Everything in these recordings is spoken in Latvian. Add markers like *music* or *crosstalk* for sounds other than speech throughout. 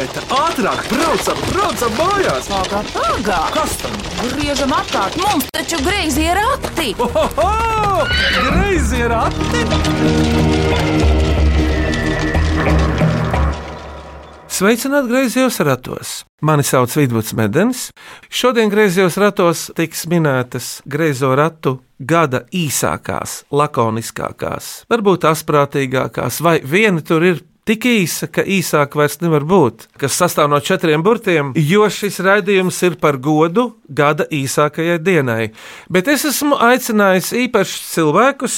Iveta, ātrāk, braucam, braucam mājās! Pagā, pagā! Kas tam? Griežam apkārt, mums taču greizi ir rati! Ohoho! Greizi ir ati! Sveicināti griezījos ratos! Mani sauc Vidvuds Medens. Šodien griezījos ratos tiks minētas griezo ratu gada īsākās, lakoniskākās, varbūt asprātīgākās, vai viena tur ir tik īsa, ka īsāk vairs nevar būt, kas sastāv no četriem burtiem, jo šis raidījums ir par godu gada īsākajai dienai. Bet es esmu aicinājis īpašus cilvēkus,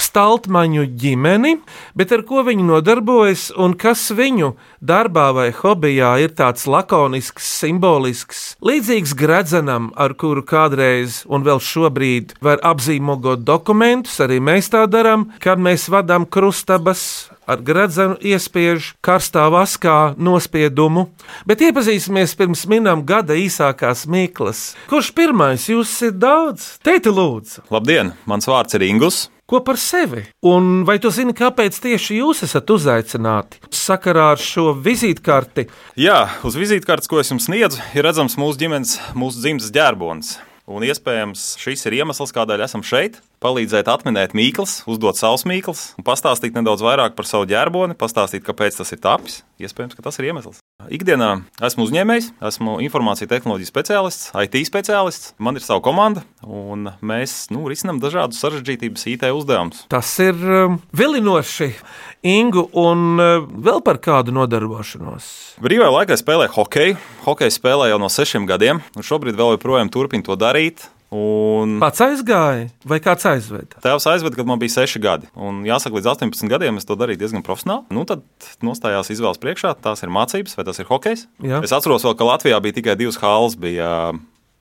staltmaņu ģimeni, bet ar ko viņi nodarbojas un kas viņu darbā vai hobijā ir tāds lakonisks, simbolisks, līdzīgs gredzenam, ar kuru kādreiz un vēl šobrīd var apzīmogot dokumentus, arī mēs tā darām, kad mēs vadām krustabas ar gradzenu iespiež karstā vaskā nospiedumu, bet iepazīsimies pirms minām gada īsākās mīklas. Kurš pirmais jūs ir daudz? Teiti lūdzu! Labdien, mans vārds ir Ingus. Ko par sevi? Un vai tu zini, kāpēc tieši jūs esat uzaicināti? Sakarā ar šo vizītkarti Jā, uz vizītkartes, ko es jums sniedzu, ir redzams mūsu ģimenes, mūsu dzimtas ģērbonis. Un iespējams šis ir iemesls, kādēļ esam šeit. Palīdzēt atminēt mīklas, uzdot savus mīklas, un pastāstīt nedaudz vairāk par savu ģērboni, pastāstīt, kāpēc tas ir tapis. Iespējams, ka tas ir iemesls. Ikdienā esmu uzņēmējs, esmu informācijas tehnoloģiju speciālists, IT speciālists. Man ir sava komanda, un mēs nu, risinām dažādus sarežģītības IT uzdevumus. tas ir um, vilinoši. Ingu un uh, vēl par kādu nodarbošanos. Brīvajā laikā spēlēju hokeju. Hokeju spēlēju jau no sešiem gadiem, un šobrīd vēl joprojām turpinu to darīt. Un Pats aizgāja, vai kāds aizveda? Tēvs aizveda, kad man bija 6 gadi. Un jāsaka, līdz 18 gadiem es to darīju diezgan profesionāli. Nu, tad nostājās izvēles priekšā, tās ir mācības vai tas ir hokejs. Jā. Es atceros, vēl, ka Latvijā bija tikai divas halas. Bija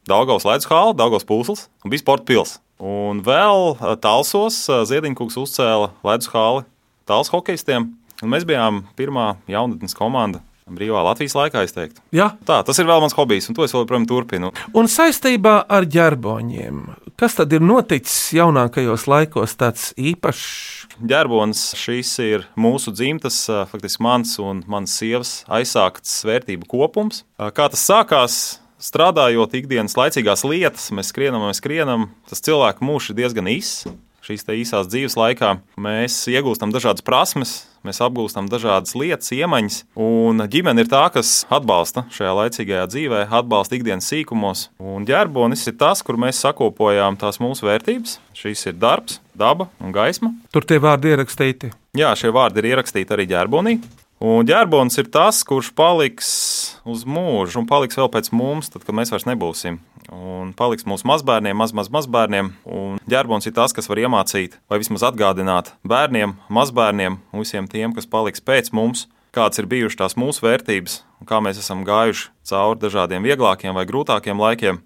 Daugaus Latvijas hala, Daugaus pūsls un bija sporta pils. Un vēl ā, Talsos ā, Ziediņkungs uzcēla Latvijas hali tāls hokeistiem. Un mēs bijām pirmā jaunatnes komanda brīvā Latvijas laikā, es teiktu. Jā, Tā, tas ir vēl mans hobijs, un to es joprojām turpinu. un saistībā ar ģerboņiem. Kas tad ir noticis jaunākajos laikos tāds īpašs? Ģērbonis šis ir mūsu dzimtas, faktiski mans un manas sievas aizsākts vērtību kopums. Kā tas sākās? Strādājot ikdienas laicīgās lietas, mēs skrienam, mēs skrienam. Tas cilvēku mūžs ir diezgan īss. Šīs īsās dzīves laikā mēs iegūstam dažādas prasmes, mēs apgūstam dažādas lietas, iemaņas. Un ģimene ir tā, kas atbalsta šajā laicīgajā dzīvē, atbalsta ikdienas sīkumos. Un ģērbonis ir tas, kur mēs sakopojām tās mūsu vērtības. Šīs ir darbs, daba un gaisma. Tur tie vārdi ierakstīti. Jā, šie vārdi ir ierakstīti arī ģērbonī. Un ģērbons ir tas, kurš paliks uz mūžu un paliks vēl pēc mums, tad, kad mēs vairs nebūsim. Un paliks mūsu mazbērniem, maz, maz, mazbērniem. Un ģērbons ir tas, kas var iemācīt vai vismaz atgādināt bērniem, mazbērniem visiem tiem, kas paliks pēc mums, kādas ir bijušas tās mūsu vērtības un kā mēs esam gājuši cauri dažādiem vieglākiem vai grūtākiem laikiem.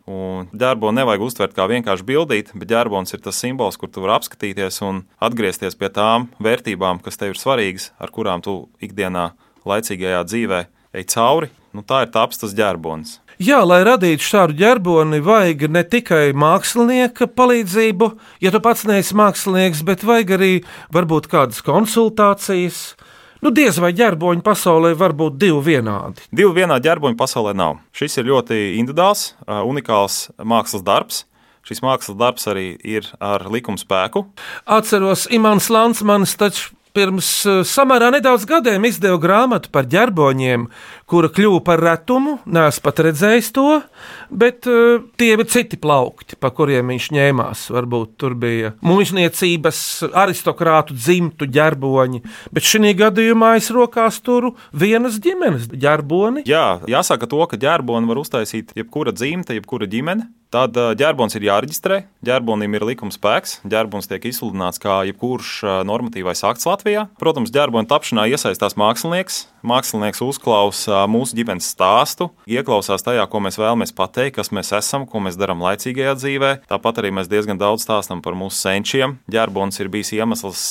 Ģērbonu nevajag uztvert kā vienkārši bildīt, bet ģērbons ir tas simbols, kur tu vari apskatīties un atgriezties pie tām vērtībām, kas tev ir svarīgas, ar kurām tu ikdienā, laicīgajā dzīvē ej cauri. Nu, tā ir taps tas ģērbonis. Jā, lai radītu šādu ģerboni, vajag ne tikai mākslinieka palīdzību, ja tu pats neesi mākslinieks, bet vajag arī varbūt kādas konsultācijas. Nu, diez vai ģerboņi pasaulē var būt divi vienādi. Divu vienā ģērboņa pasaulē nav. Šis ir ļoti individuāls, unikāls mākslas darbs. Šis mākslas darbs arī ir ar likuma spēku. Atceros, Imants Lansmanis taču pirms eh, samērā nedaudz gadiem izdeva grāmatu par ģerboņiem, kura kļuva par retumu. Nē, es pat redzēju to, bet uh, tie bija citi plaukti, pa kuriem viņš ņēmās. Varbūt tur bija mūžniecības, aristokrātu dzimtu ģerboņi, bet šī gadījumā es rokās turu vienas ģimenes ģerboni. Jā, jāsaka to, ka ģērboni var uztaisīt jebkura dzimta, jebkura ģimene. Tad ā, ģērbons ir jāreģistrē. Ģērbonim ir likuma spēks. Ģērbons tiek izsludināts kā jebkurš ā, normatīvais akts Latvijā. Protams, ģērbona tapšanā iesaistās mākslinieks. Mākslinieks uzklausa mūsu ģimenes stāstu, ieklausās tajā, ko mēs vēlamies pateikt, kas mēs esam, ko mēs darām laicīgajā dzīvē. Tāpat arī mēs diezgan daudz stāstām par mūsu senčiem. Ģērbons ir bijis iemesls,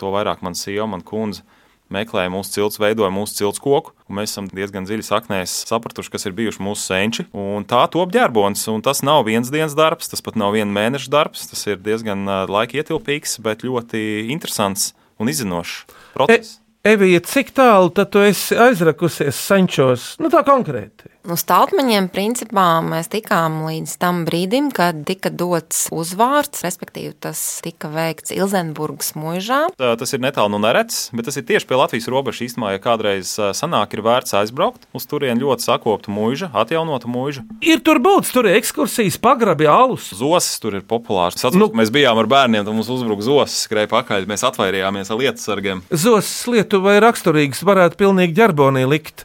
to vairāk man sieva, man kundze meklēja mūsu cilts, veidoja mūsu cilts koku. Mēs esam diezgan dziļi saknēs sapratuši, kas ir bijuši mūsu senči. Tā top ģērbons. Un tas nav viens dienas darbs, tas pat nav viena mēneša darbs. Tas ir diezgan laika ietilpīgs, bet ļoti interesants un izzinošs process. Evija, cik tālu tu esi aizrakusies senčos? Nu, tā konkrēti. Nu, stāvmaņiem principā mēs tikām līdz tam brīdim, kad tika dots uzvārds, respektīvi tas tika veikts Ilzenburgas mūžā. Tā, Tas ir netālu no Nerets, bet tas ir tieši pie Latvijas robežas. Īstenībā, ja kādreiz sanāk, ir vērts aizbraukt uz turieni ļoti sakoptu mūžu, atjaunotu mūžu. Ir tur būtis, tur ir ekskursijas, pagrabi, alus. Zosis tur ir populārs. Atceros, Nu- mēs bijām ar bērniem, tad mums uzbruka zosis, skrēja pakaļ. Mēs atvairījāmies ar lietu sargiem. Zosas Lietuvai raksturīgas varētu pilnīgi ģerbonī likt.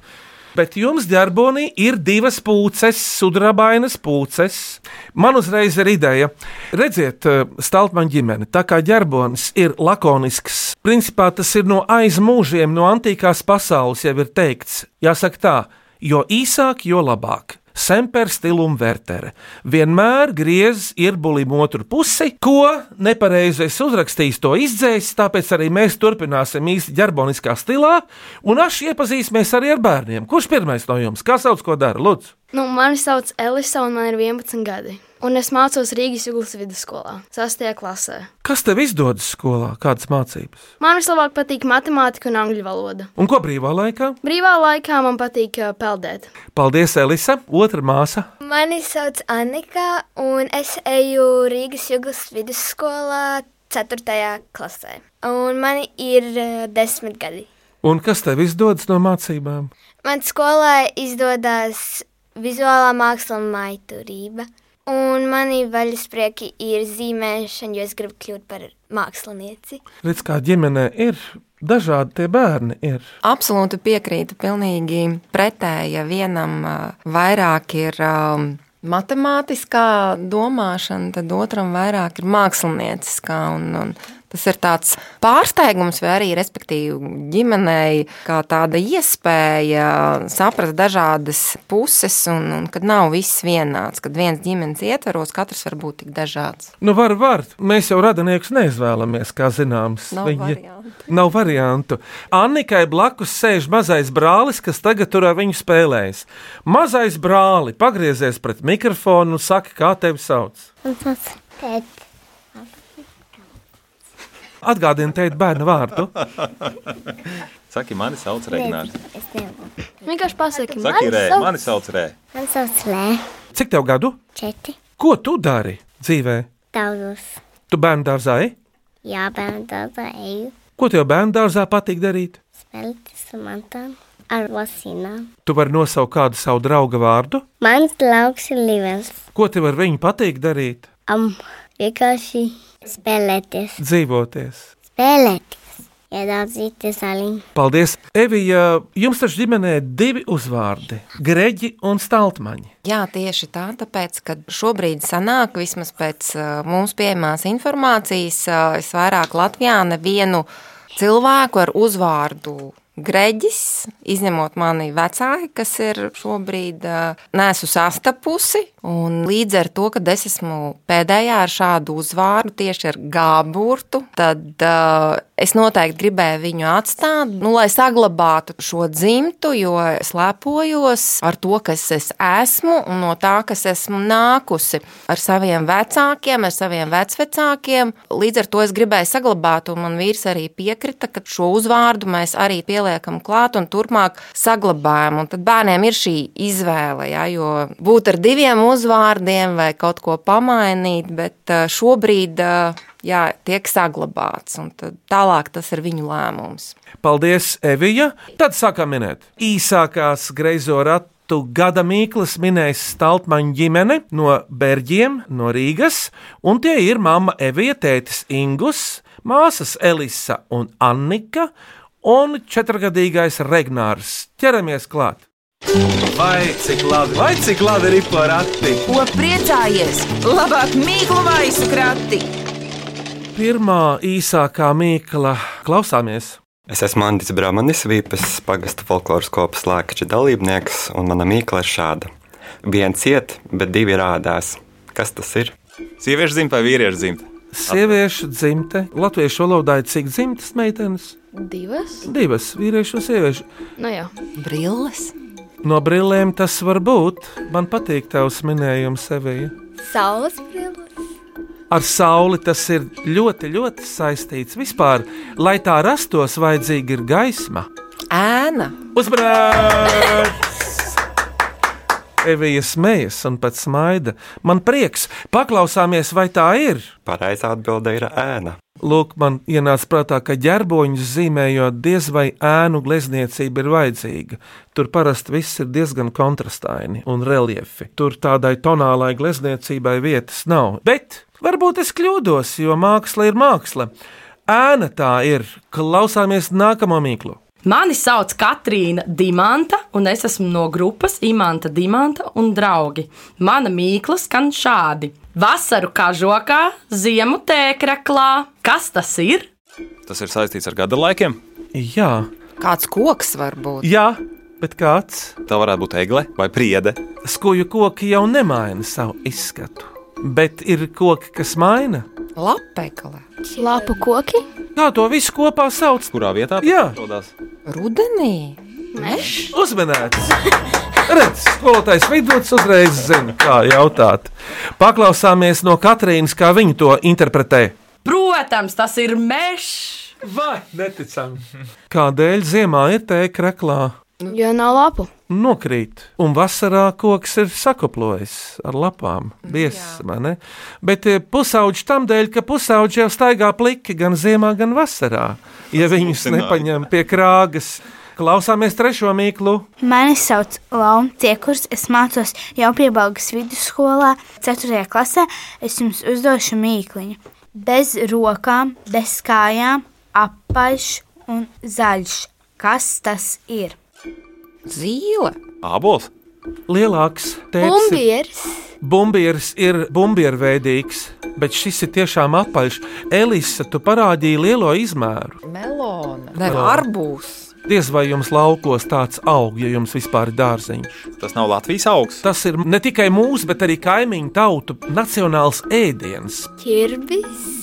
Bet jums ģerbonī ir divas pūces, sudrabainas pūces. Man uzreiz ir ideja. Redziet, Staltmaņa ģimene, tā kā ģerbonis ir lakonisks, principā tas ir no aizmūžiem, no antīkās pasaules jau ir teikts. Jāsaka tā, jo īsāk, jo labāk. Semper stilum vertere. Vienmēr griez ierbulim otru pusi, ko nepareizi es uzrakstīju, to izdzēs, tāpēc arī mēs turpināsim īsti ģerboniskā stilā, un aši iepazīsimies arī ar bērniem. Kurš pirmais no jums? Kā sauc, ko dara? Lūdzu! Nu, mani sauc Elisa, un man ir 11 gadi. Un es mācos Rīgas Jūgas vidusskolā, 6. klasē. Kas tev izdodas skolā? Kādas mācības? Man vislabāk patīk matemātika un angļu valoda. Un ko brīvā laikā? Brīvā laikā man patīk peldēt. Paldies, Elisa! Otra māsa! Mani sauc Annika, un es eju Rīgas Jūgas vidusskolā 4. klasē. Un man ir uh, desmit gadi. Un kas tev izdodas no mācībām? Man skolā izdodas vizuālā māksla un maiturība. Un mani vaļasprieki ir zīmēšana, jo es gribu kļūt par mākslinieci. Redz, kā ģimenē ir dažādi tie bērni. Ir. Absolūti piekrītu, pilnīgi pretēja. Vienam ā, vairāk ir matemātiskā domāšana, tad otram vairāk ir mākslinieckā. Un, un tas ir tāds pārsteigums, vai arī, respektīvi, ģimenei kā tāda iespēja saprast dažādas puses, un, un kad nav viss vienāds, kad viens ģimenes ietvaros katrs var būt tik dažāds. Nu, var, var. Mēs jau radiniekus neizvēlamies, kā zināms. Nav variantu. Nav variantu. Annikai blakus sēž mazais brālis, kas tagad tur ar viņu spēlējas. Mazais brāli, pagriezies pret mikrofonu un saka, kā tevi sauc. Tēt. Atgādini teikt bērnu vārdu. Saki, mani sauc Regnārs. Es nevaru. Vienkārši pasaki, Saki, Rē, sauc- mani sauc Rē. Man sauc Lē. Cik tev gadu? Četri. Ko tu dari dzīvē? Daudzus. Tu bērnu dārzā ej? Jā, bērnu dārzā eju. Ko tev bērnu dārzā patīk darīt? Spēlēties ar mantām. Ar vasinām. Tu vari nosaukt kādu savu draugu vārdu. Mans draugs ir Livens. Ko tev ar viņu patīk darīt? Am, vienkārši spēlēties. Dzīvoties. Spēlēties. Iedādzīties aliņu. Paldies! Evija, jums taču ģimenē ir divi uzvārdi - Greģi un Staltmaņi. Jā, tieši tā, tāpēc, ka šobrīd sanāk, vismaz pēc mums pieejamās informācijas, es vairāk Latvijā nevienu cilvēku ar uzvārdu Greģis, izņemot mani vecāki, kas ir šobrīd nesu sastapusi. Līdz ar to, ka es esmu pēdējā ar šādu uzvārdu, tieši ar gāburtu, tad uh, es noteikti gribēju viņu atstāt, nu, lai saglabātu šo dzimtu, jo es lepojos ar to, kas es esmu un no tā, kas esmu nākusi ar saviem vecākiem, ar saviem vecvecākiem. Līdz ar to es gribēju saglabāt, un man vīrs arī piekrita, ka šo uzvārdu mēs arī pieliekam klāt un turpmāk saglabājam. Un tad bērniem ir šī izvēle, ja, jo būt ar diviem uzvārdiem vai kaut ko pamainīt, bet ā, šobrīd ā, jā, tiek saglabāts, un tad tālāk tas ir viņu lēmums. Paldies, Evija! Tad sākam minēt īsākās greizo ratu gada mīklas minēs Staltmaņa ģimene no Berģiem, no Rīgas, un tie ir mamma Evija, tētis Ingus, māsas Elisa un Annika un četrgadīgais Regnārs. Ķeramies klāt! Vai cik labi, vai cik labi ir porakti? Ko priecājies? Labāk mīklu maisu krati! Pirmā īsākā mīkla klausāmies! Es esmu Andris Bramanis, Vīpas pagasta folkloras kopas lēkača dalībnieks, un mana mīkla ir šāda. Viens iet, bet divi rādās. Kas tas ir? Sieviešu dzimta vai vīriešu dzimta? Sieviešu dzimte, latviešu valodā ir cik dzimtas meitenes? Divas? Divas, vīriešu un sieviešu. Nu jā. Brilles. No brillēm tas var būt. Man patīk tavs minējums, Sevija. Saules brilles. Ar sauli tas ir ļoti, ļoti saistīts. Vispār, lai tā rastos, vajadzīga ir gaisma. Ēna. Uzmanības! Evija smējas un pat smaida. Man prieks, paklausāmies, vai tā ir. Pareizā atbilde ir ēna. Lūk, man ienāca prātā, ka ģerboņus zīmējot, diez vai ēnu glezniecība ir vajadzīga. Tur parasti viss ir diezgan kontrastaini un reliefi. Tur tādai tonālai glezniecībai vietas nav. Bet varbūt es kļūdos, jo māksla ir māksla. Ēna tā ir. Klausāmies nākamo mīklu. Mani sauc Katrīna Dimanta, un es esmu no grupas Imanta Dimanta un draugi. Mana mīkla skan šādi: Vasaru kažokā, ziemu tēkraklā. Kas tas ir? Tas ir saistīts ar gada laikiem. Jā, Kāds koks var būt? jā bet kāds Tā varētu būt egle vai priede. skuju koki jau nemaina savu izskatu. Bet ir koki, kas maina. Lapekle. Lapu koki? Kā to visu kopā sauc? Kurā vietā Jā. atrodas? Rudenī. Uzmanīts! Redz, skolotājs vidots uzreiz zina, kā jautāt. Paklausāmies no Katrīnas, kā viņa to interpretē. Protams, tas ir mežs! Vai neticami? Kādēļ ziemā ir tēka reklā? Jo nav lapu. Nokrīt, un vasarā koks ir sakoplojis ar lapām. Biezs, vai ne? Bet eh, pusauģi tam dēļ, ka pusauģi jau staigā pliki gan ziemā, gan vasarā. Ja viņus nepaņem pie krāgas, klausāmies trešo mīklu. Mani sauc Launa Ciekurs, es mācos jau piebalgas vidusskolā, 4. klasē. Es jums uzdošu mīkliņu. Bez rokām, bez kājām, apaļš un zaļš. Kas tas ir? Zīle. Ābols. Lielāks tēvs. Bumbieris. Ir bumbierveidīgs, bet šis ir tiešām apaļš. Elisa, tu parādīji lielo izmēru. Melona. Ne, arbūs. Diez vai jums laukos tāds aug, ja jums vispār ir dārziņš. Tas nav Latvijas augs. Tas ir ne tikai mūsu, bet arī kaimiņu tautu nacionāls ēdiens. Ķirbis.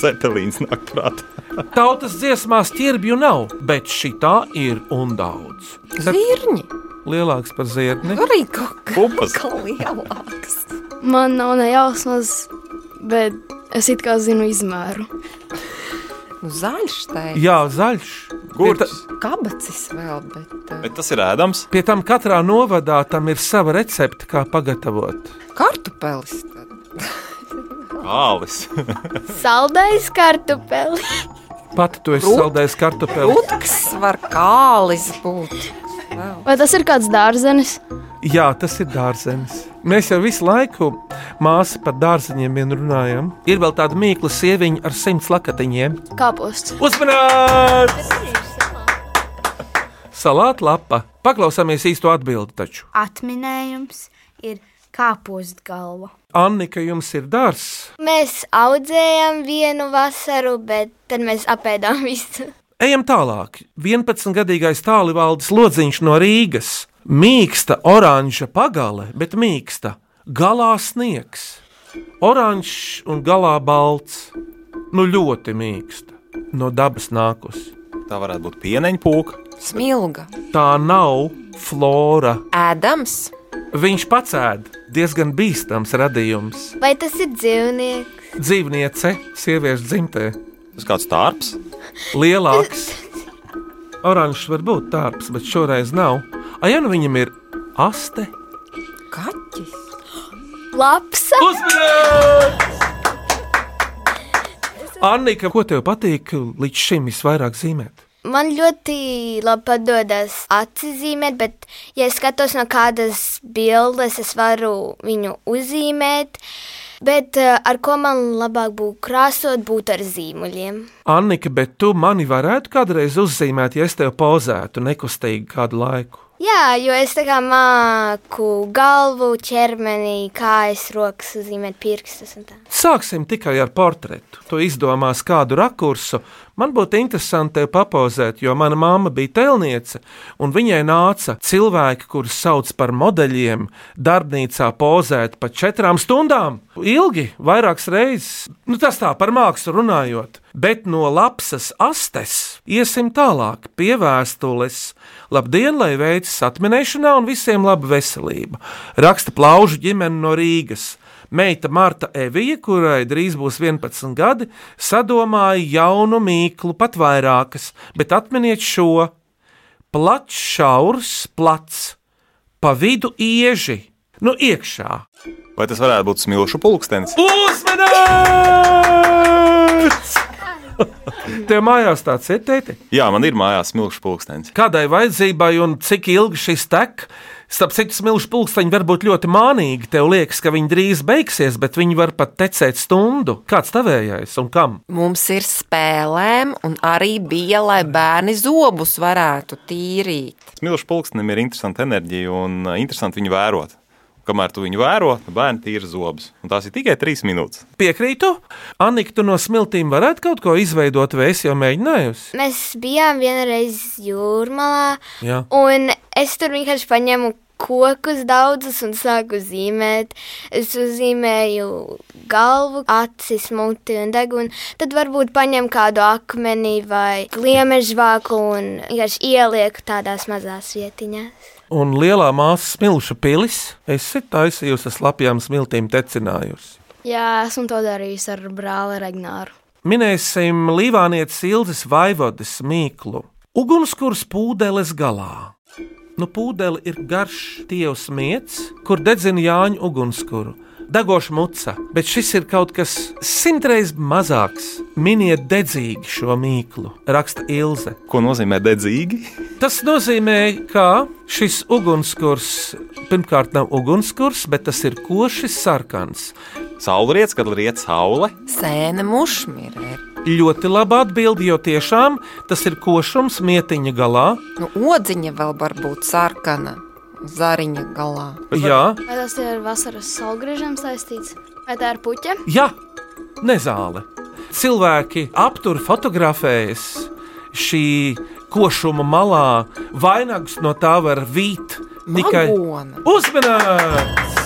Cepelīns nāk prātā. Tautas dziesmās ķirbju nav, bet šī tā ir un daudz. Zirņi. Lielāks par zirni. Arī kaut Pupas. kā lielāks. Man nav ne jausmas, bet es it kā zinu izmēru. Nu, zaļš te. Jā, zaļš. Gurķis. Kabacis vēl, bet. uh, Bet tas ir ēdams. Pie tam katrā novadā tam ir sava recepte, kā pagatavot. Kartupelis. *laughs* Kālis. Saldais kartupeli. Pat tu esi Rūt- saldējis kartupeli. Rutks var kālis būt. Vēl. Vai tas ir kāds dārzenis? Jā, tas ir dārzenis. Mēs jau visu laiku māsu par dārzeņiem vien runājam. Ir vēl tāda mīkla sieviņa ar simts lakatiņiem. Kāposts. Uzmanīts! Salāta lapa. Paklausāmies īsto atbildi taču. Atminējums ir kāpost galva. Annika, jums ir dārsts. Mēs audzējām vienu vasaru, bet tad mēs apēdām *laughs* visu. Ejam tālāk. 11-gadīgais tālvaldis lodziņš no Rīgas. Mīksta oranža pagale, bet mīksta. Galā sniegs. Oranžs un galā balts. Nu ļoti mīksta. No dabas nākus. Tā varētu būt pieneņa pūka. Smilga. Tā nav flora. Ēdams. Viņš pats ēd diezgan bīstams radījums. Vai tas ir dzīvnieks? Dzīvniece, sieviešu dzimtē, Tas kāds tārps. lielāks. Oranžs var būt tārps, bet šoreiz nav. A, ja nu viņam ir aste, Kaķis. Lapsa. uzmanīgs! Annika, ko tev patīk līdz šim visvairāk zīmēt? Man ļoti labi padodas atzīmēt, bet, ja es skatos no kādas bildes, es varu viņu uzzīmēt. Bet eh, ar ko man labāk būtu krāsot, būtu ar zīmuļiem. Annika, bet tu mani varētu kādreiz uzzīmēt, ja es tev pozētu nekustīgi kādu laiku. Jā, jo es tā kā māku galvu, ķermeni, kājas, rokas, uzzīmēt pirkstus. Sāksim tikai ar portretu. Tu izdomās kādu rakursu. Man būtu interesanti tevi papozēt, jo mana mamma bija tēlniece, un viņai nāca cilvēki, kurus sauc par modeļiem, darbnīcā pozēt pa četrām stundām. Ilgi, vairākas reizes. Nu, tas tā par mākslu runājot. Bet no lapsas astes iesim tālāk pie vēstules. Labdien, lai veicas atminēšanā un visiem laba veselība. Raksta plaužu ģimene no Rīgas. Meita Marta Evija, kurai drīz būs 11 gadi, sadomāja jaunu mīklu, pat vairākas, bet atminiet šo: plats, šaurs, plats, pa vidu ieži, nu iekšā. Vai tas varētu būt smilšu pulkstenis? Uzmanīts! Tev mājās tāds ir, tēti? Jā, man ir mājās smilšu pulkstenis. Kādai vajadzībai un cik ilgi šis tek? Starp citu, smilšu pulksteņi var būt ļoti mānīgi. Tev liekas, ka viņi drīz beigsies, bet viņi var pat tecēt stundu. Kāds tavējais un kam? Mums ir spēlēm, un arī bija, lai bērni zobus varētu tīrīt. Smilšu pulkstenim ir interesanta enerģija un uh, interesanti viņu vērot. Kamēr tu viņu vēro, bērni tīra zobus. Un tās ir tikai trīs minūtes. Piekrītu. Annika, tu no smiltīm varētu kaut ko izveidot, vai es jau mēģinājusi? Mēs bijām vienreiz jūrmalā, Jā. un es tur vienkārši paņēmu kokus daudzus un sāku zīmēt. Es uzzīmēju galvu, acis, muti un degunu. Tad varbūt paņem kādu akmeni vai gliemežvāku un vienkārši ielieku tādās mazās vietiņās. Un lielā māsa smilšu pilis, es taisījusi ar slapjām smiltīm tecinājusi. Jā, esmu to darījis ar brāli Regnāru. Minēsim Līvānietes Ilzes Vaivodes mīklu. Ugunskurs pūdeles galā. Nu, pūdeli ir garš tievs miets, kur dedzina Jāņu ugunskura. Degoša muca, bet šis ir kaut kas simtreiz mazāks. Miniet dedzīgi šo mīklu, raksta Ilze. Ko nozīmē dedzīgi? *laughs* Tas nozīmē, ka šis ugunskurs pirmkārt nav ugunskurs, bet tas ir koši sarkans. Saulrietis, kad riet saule. Sēne mušmirē. Ļoti laba atbilde, jo tiešām tas ir košums mietiņa galā. Nu, odziņa vēl var būt sarkana. Zariņa galā. Jā, Vai tas ir vasaras saulgriežiem saistīts? Vai tā ir puķa? jā, nezāle. Cilvēki aptur fotografējas šī košuma malā, vainagus no tā var vīt tikai uzmanīgs.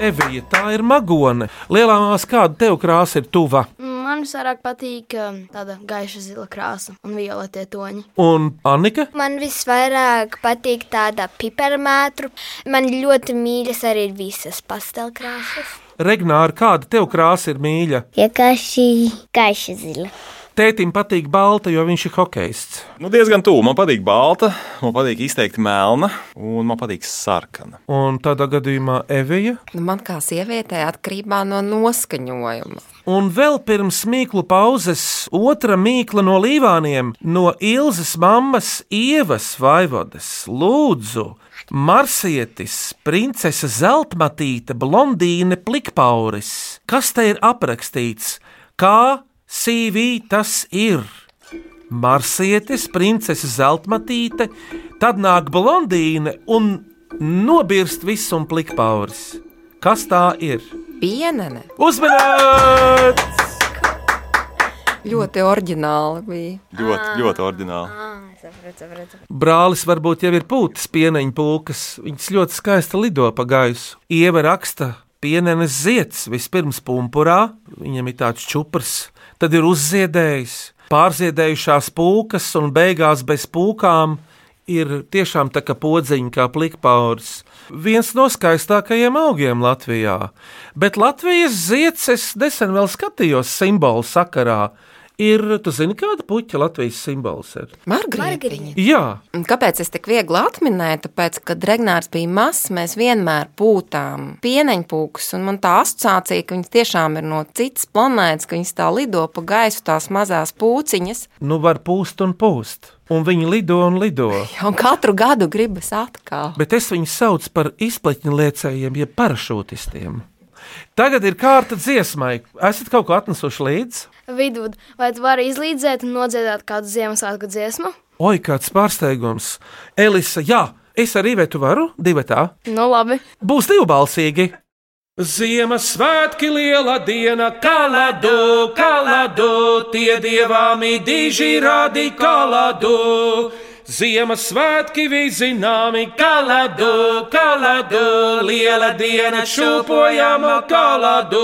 Evija, tā ir magone. Lielā māsā, kāda tev krāsa ir tuva? Man visvairāk patīk um, tāda gaiša zila krāsa un violetie toņi. Un Annika? Man visvairāk patīk tāda piparmētra. Man ļoti mīļas arī visas pastelkrāsas. Regnāra, kāda tev krāsa ir mīļa? Vienkārši gaiša zila. Tētim patīk balta, jo viņš ir hokejists. Nu, diezgan tuvu. Man patīk balta, man patīk izteikti melna, un man patīk sarkana. Un tādā gadījumā Evija. Nu, man kā sievietei atkarībā no noskaņojuma. Un vēl pirms mīklu pauzes, otra mīkla no līvāniem, no Ilzas mammas Ievas Vaivodas. Lūdzu, Marsietis, princese Zeltmatīte, blondīne Plikpauris. Kas te ir aprakstīts? Kā CV tas ir? Marsietis, princese Zeltmatīte, tad nāk blondīne un nobirst visu un Plikpauris. Kas tā ir? Pienene Uzmanīts! ļoti oriģināli bija. Ļoti, ļoti ordināli. Brālis varbūt jau ir pūtis pieneņa pulkas. Viņas ļoti skaisti lido pa gaisu. Ieva raksta, pienenes zieds vispirms pumpurā, viņam ir tāds čuprs, tad ir uzziedējis, pārziedējušās pūkas un beigās bez pūkām ir tiešām tā kā podziņa, kā plikpauris. Viens no skaistākajiem augiem Latvijā. Bet Latvijas zieds es nesen vēl skatījos simbolu sakarā. Ir, tu zini, kāda puķa Latvijas simbols ir? Margarītiņa. Jā, Un Kāpēc es tik viegli atminēju? Tāpēc, kad Regnārs bija mazs, mēs vienmēr pūtām pieneņpūkus, un man tā asociācija, ka viņas tiešām ir no citas planētas, ka viņas tā lido pa gaisu tās mazās pūciņas, nu var pūst un pūst. Un viņi lido un lido. *laughs* un katru gadu gribas atkal. Bet es viņus saucu par izpletņu liecējiem, jeb parašūtistiem. Tagad ir kārta dziesmai. Esat kaut ko atnesuši līdzi? Vidū, vai tu vari izlīdzēt un nodziedāt kādu Ziemassvētku dziesmu? Oi, kāds pārsteigums! Elisa, jā, es arī vai tu varu? Divi tā. Nu, labi. Būs divbalsīgi. Ziemassvētki liela diena, kaladu, kaladu, tie dievāmi diži radi kaladu. Ziemassvētki vizināmi, kaladu, kaladu, liela diena šūpojama kaladu.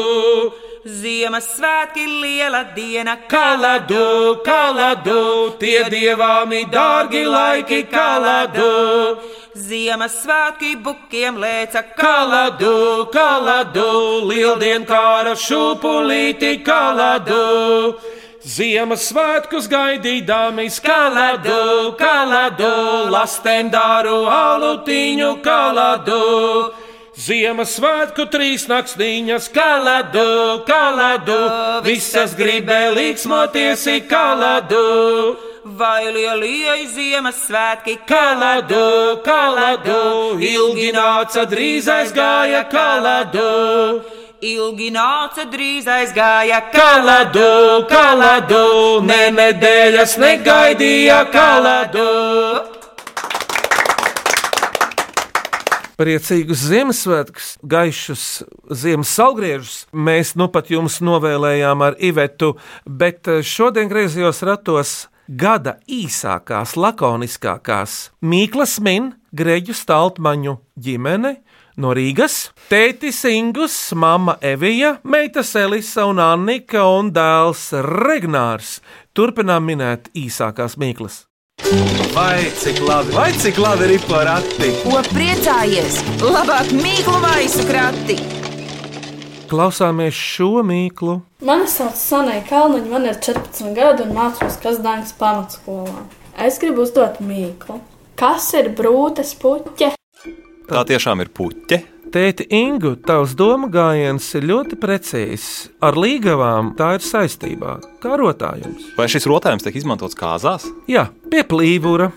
Ziemassvētki liela diena, Kaladu, kaladu, tie dievāmi dārgi laiki, kaladu, Ziemassvētki bukiem lēca, kaladu, kaladu, lieldienkāra šūpulīti, kaladu. Ziemassvētkus gaidīdami kaladu, kaladu, lastendāru alutiņu kaladu. Ziemassvētku trīs naktsniņas kaladu, kaladu, visas gribēja līksmoties i kaladu. vai lielie Ziemassvētki, Kaladu, kaladu, ilgi nāca, drīz aizgāja kaladu. Ilgi nāca, drīz aizgāja, Kaladu, kaladu, ne nedēļas negaidīja kaladu. Priecīgus Ziemassvētkus, gaišus ziemas salgriežus mēs nu pat jums novēlējām ar Ivetu, bet šodien griezījos ratos gada īsākās, lakoniskākās Mīklas min Greģu Staltmaņu ģimene no Rīgas, tētis Ingus, mama Evija, meitas Elisa un Annika un dēls Regnārs. Turpinām minēt īsākās Mīklas. Vai cik labi, vai cik labi ir porakti? Ko priecājies? Labāk mīklu maisu krati! Klausāmies šo mīklu. Mani sauc Sanai Kalniņa, man ir 14 gadi un mācos Kazdāņas pamatskolā. Es gribu uzdot mīklu. Kas ir brūces puķe? Tā tiešām ir puķe. Tēti Ingu, tavs doma gājiens ir ļoti precīzs. Ar līgavām tā ir saistībā. Kā rotājums? Vai šis rotājums tiek izmantots kāzās? Jā, pie plīvura,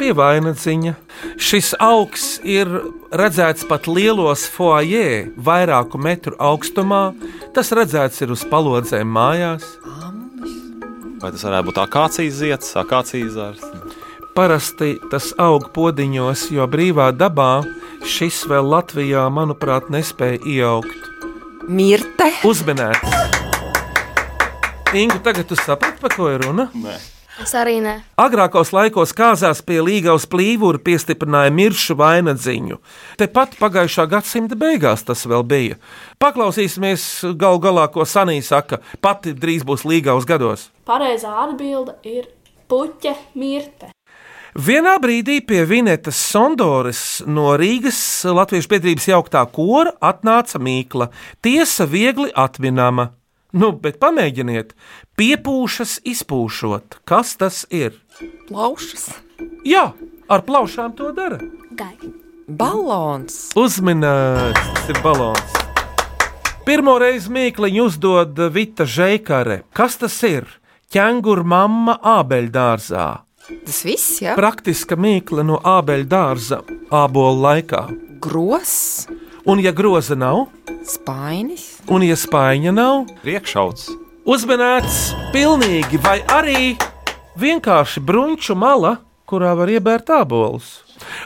pie vainadziņa. Šis augs ir redzēts pat lielos foajē, vairāku metru augstumā. Tas redzēts ir uz palodzēm mājās. Vai tas varētu būt akācijas zieds, akācijas zārs? Parasti tas aug podiņos, jo brīvā dabā šis vēl Latvijā, manuprāt, nespēja ieaugt. Mirte. Uzmanēts! Ingu, tagad tu saprati, par ko ir runa? Nē. Es arī nē. Agrākos laikos kāzās pie līgavas plīvura piestiprināja miršu vainadziņu. Tepat pagājušā gadsimta beigās tas vēl bija. Paklausīsimies gal galā, ko Sanī saka, pati drīz būs līgavas gados. Pareizā atbilde ir puķe mirte. Vienā brīdī pie Vinetas Sondoras no Rīgas Latviešu biedrības jauktā kora atnāca mīkla. Tiesa viegli atminama. Nu, bet pamēģiniet, piepūšas izpūšot. Kas tas ir? Plaušas. Jā, ar plaušām to dara. Gai. Balons. Uzminēts, tas ir balons. Pirmo reizi mīkliņu uzdod Vita Žēkare. Kas tas ir? Ķēnguru mamma ābeļdārzā. Tas viss, jā. Praktiska mīkla no ābeļdārza ābolu laikā. Gross, Un, ja groza nav, spainis, un, ja spaiņa nav, Priekšauts. uzmanēts pilnīgi, vai arī vienkārši bruņķu mala, kurā var iebērt abolus.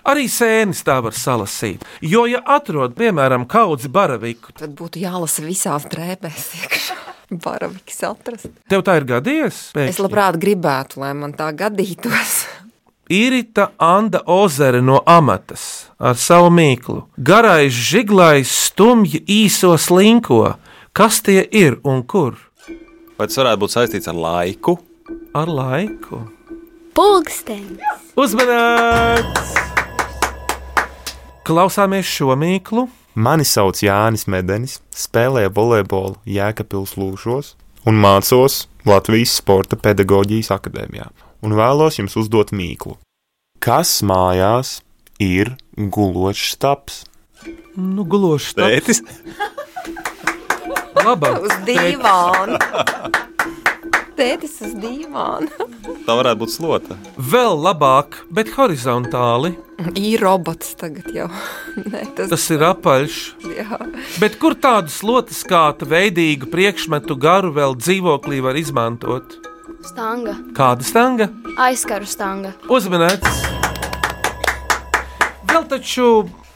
Arī sēnes tā var salasīt. Jo, ja atrod, piemēram, kaudzi baraviku, tad būtu jālasa visās drēbēs. iekšā. *laughs* Baraviks atrast. tev tā ir gadījies? Es labprāt gribētu, lai man tā gadītos. *laughs* Irita Anna Ozere no amatas ar savu mīklu. Garais, žiglais, stumji īso slinko. Kas tie ir un kur? Vai tas varētu būt saistīts ar laiku? Ar laiku. Pulkstenis. Uzmanīts! Klausāmies šo mīklu. Mani sauc Jānis Medenis, spēlēju volejbolu Jēkabils Lūšos un mācos Latvijas Sporta pedagoģijas akadēmijā. Un vēlos jums uzdot mīklu. Kas mājās ir gulošs taps? Nu, gluži tā. Tētis? Labāk. Uz dīvāna. *laughs* Tētis uz dīvāna. *laughs* Tā varētu būt slota. Vēl labāk, bet horizontāli. Ir robots tagad jau. *laughs* Nē, tas, Tas ir apaļš. jā. Bet kur tādu slotas kātu veidīgu priekšmetu garu vēl dzīvoklī var izmantot? Stanga. Kāda stanga? Aizkaru stanga. Uzmanīts! Vēl taču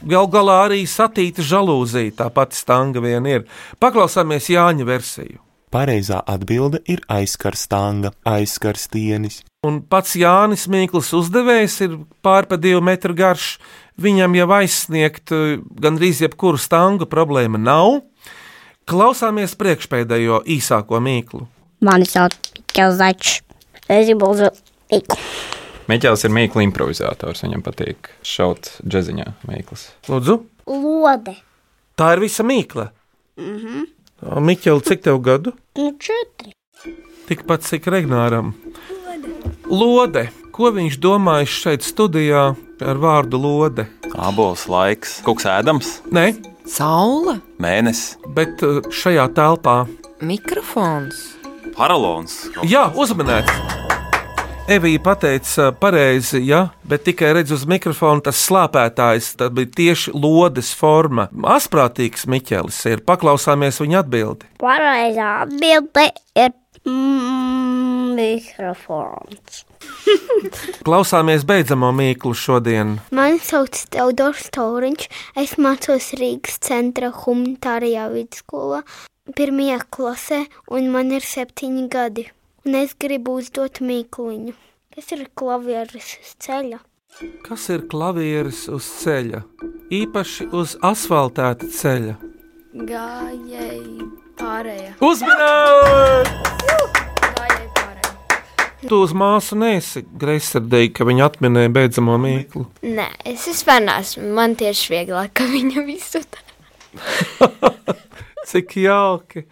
gal galā arī satīta žalūzija, tā pati stanga vien ir. Paklausāmies Jāņa versiju. Pareizā atbilde ir aizkarstanga, aizkarstienis. Un pats Jānis Mīkls uzdevējs ir pār pa divu metru garš. Viņam jau aizsniegt eh, gandrīz jebkuru stangu problēma nav. Klausāmies priekšpēdējo īsāko mīklu. Mani sauc Mikls Začs. Es gribu uzdot mīklu. Miķels ir mīklu improvizators. Viņam patīk šaut džeziņā mīklas. Lūdzu, Lode. tā ir visa mīkla. Mhm. Miķeli, cik tev gadu? Nu, četri. Tikpat cik Regnāram. Lode. Ko viņš domājis šeit studijā ar vārdu lode? Abols laiks, kaut kas ēdams, Nē, Saula, mēnesis, bet uh, šajā telpā. mikrofons. paralons. Jā, uzmanēt! Evija pateica pareizi, ja, bet tikai redz uz mikrofona tas slāpētājs. Tas bija tieši lodes forma. Asprātīgs Miķelis ir. Paklausāmies viņa atbildi. Pareizā atbilde ir mm, mikrofons. *laughs* Klausāmies beidzamo mīklu šodien. Mani sauc Teodors Tauriņš. Es mācos Rīgas centra humanitārajā vidusskolā, pirmajā klasē, un man ir septiņi gadi. Un es gribu uzdot mīkluņu. Kas ir klavieris uz ceļa? Kas ir klavieris uz ceļa? Īpaši uz asfaltēta ceļa. Gājēji pārējie. Pārējie. Tu uz māsu nesi greizsirdīgi, ka viņa atminēja beidzamo mīklu. Nē, es vispār neesmu. Man tieši vieglāk, ka viņa visu dara. *laughs* *laughs* Cik jauki!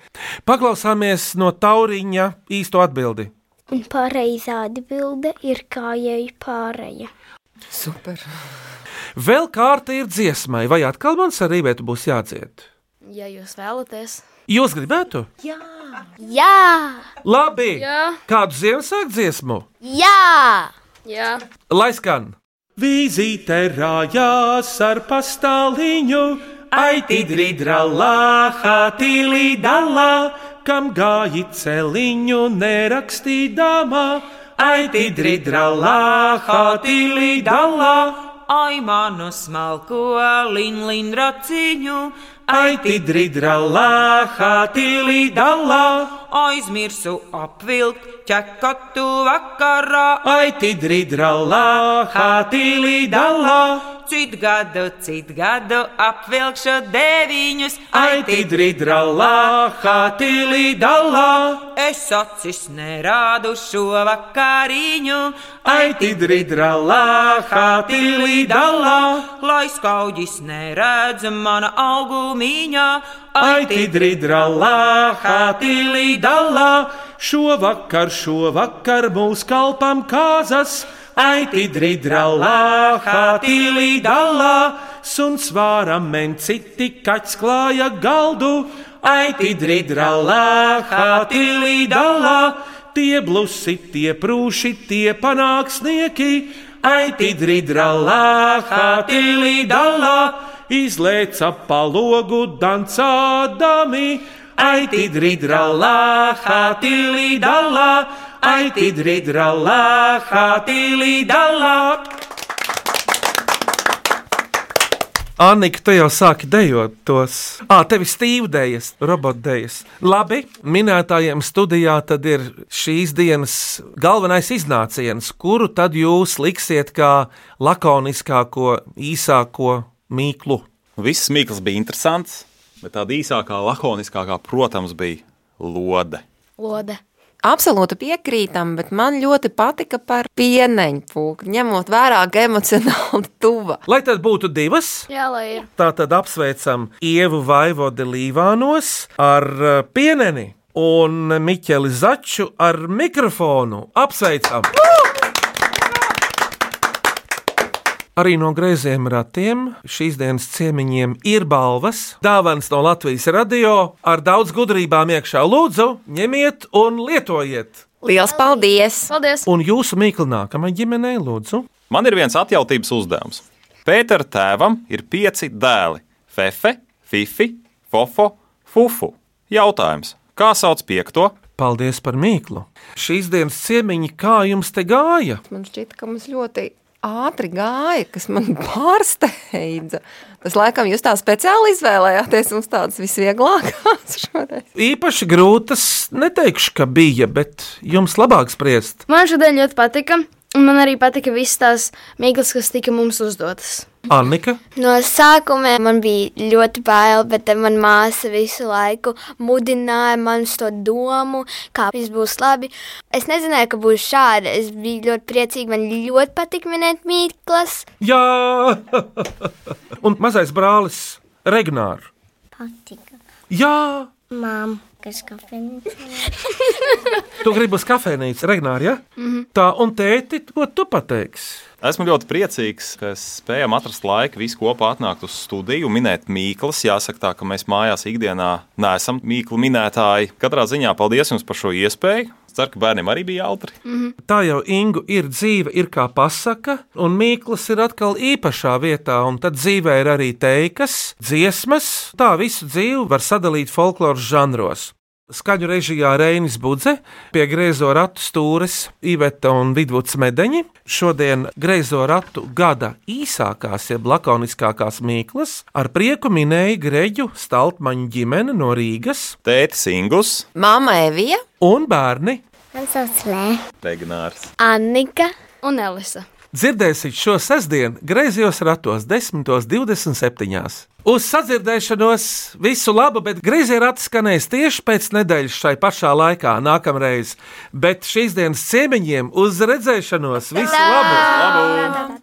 Paklausāmies no tauriņa īsto atbildi. Un pareizā atbilde ir kājēji pārējie. Super. Vēl kārta ir dziesmai, vai atkal man ar rībētu būs jādzied? Ja jūs vēlaties, Jūs gribētu? Jā! Jā! Labi! Jā. Kādu Ziemassvētku dziesmu? Jā! Jā! Lai skan! Vīzīte rājās ar pastāliņu, aiti dridralā, hatīlī dalā, kam gāji celiņu nerakstīdamā, aiti dridralā, hatīlī dalā. Ai, manu smalko lin, lin raciņu, Aiti dridralā, hatīlī dalā, aizmirsu apvilkt ķekatu vakarā. aiti dridralā, hatīlī dalā. Cit gadu, cit gadu apvilkšu deviņus, Aiti dridralā, hatīlī dalā. Es acis nerādu šo vakariņu, Aiti dridralā, hatīlī dalā. lai skaudis neredz mana augumiņā. Aiti dridralā, hatīlī dalā. Šovakar, šovakar mūs kalpam kāzas. Aiti dridralā, hatīlī dalā. Suns vāram men citi kaķis klāja galdu. Aiti dridralā, hatīlī dalā. Tie blusi, tie prūši, tie panāksnieki. Aiti dridralā, hatīlī dalā. Izlēca pa logu dancādami. Aiti dridralā, hatīlī dalā. Aiti dridralā, hatīlī dalā. Annika, tu jau sāki dejot tos. Ah, tev ir stīvdējas, robotdējas. Labi, minētājiem studijā tad ir šīs dienas galvenais iznāciens, kuru tad jūs liksiet kā lakoniskāko, īsāko mīklu. Visas mīklas bija interesants, bet tāda īsākā, lakoniskākā, protams, bija lode. Lode. Absolūti piekrītam, bet man ļoti patika par pieneņu pūku, ņemot vērā, ka emocionāli *laughs* tuva. Lai tad būtu divas, Jā, lai ir. tā tad apsveicam Ievu Vaivodi Līvānos ar eh, pieneni un Miķeli Začu ar mikrofonu. Apsveicam! Arī no greiziem ratiem šīs dienas ciemiņiem ir balvas, dāvāns no Latvijas radio ar daudz gudrībām iekšā. Lūdzu, ņemiet un lietojiet! Lielas paldies! Paldies! Un jūsu mīklu nākamajai ģimenei, lūdzu! Man ir viens atjautības uzdevums. Pētera tēvam ir pieci dēli - Fefe, Fifi, Fofo, Fufu. Jautājums, kā sauc piekto? Paldies par mīklu! Šīs dienas ciemiņi, kā jums te gāja? Man šķiet, ka mums ļoti ātri gāja, kas man *laughs* pārsteidza. Tas laikam jūs tā speciāli izvēlējāties mums tādas visvieglākās šoreiz. Īpaši grūtas neteikšu, ka bija, bet jums labāk spriest. Man šodien ļoti patika. Un man arī patika visas tās mīklas, kas tika mums uzdotas. Annika? No sākuma man bija ļoti bail, bet tad man māsa visu laiku mudināja man uz to domu, kā viss būs labi. Es nezināju, ka būs šādi. Es biju ļoti priecīga. Man ļoti patika minēt mīklas. Jā, *laughs* un mazais brālis Regnārs. Patika. Jā, Māma, kas kafejnīcā. tu gribi uz kafejnīcu, Regnārs, ja? Mhm. Tā, un tēti, ko tu pateiksi? Esmu ļoti priecīgs, ka spējam atrast laiku visi kopā atnākt uz studiju, minēt mīklas. Jāsaka, tā, ka mēs mājās ikdienā neesam mīklu minētāji. Katrā ziņā paldies jums par šo iespēju. Ceru, ka bērniem arī bija jautri. Tā jau Ingu ir dzīve, ir kā pasaka, un mīklas ir atkal īpašā vietā, un tad dzīvē ir arī teikas, dziesmas. Tā visu dzīvi var sadalīt folkloras žanros. Skaņu režijā Reinis Budze, pie griezo ratu stūres Iveta un Vidvuds Medeņi. Šodien griezo ratu gada īsākās, jeb lakoniskākās mīklas ar prieku minēja Greģu Staltmaņu ģimene no Rīgas, Tētis Ingus, Māma Evija un bērni. Man sauc Lē. Regnārs. Annika un Elisa. Dzirdēsiet šo sestdienu griezījos ratos 10.27. Uz sadzirdēšanos visu labu, bet griezie rati skanēs tieši pēc nedēļas šai pašā laikā, nākamreiz. Bet šīs dienas ciemiņiem uz redzēšanos visu labu! labu.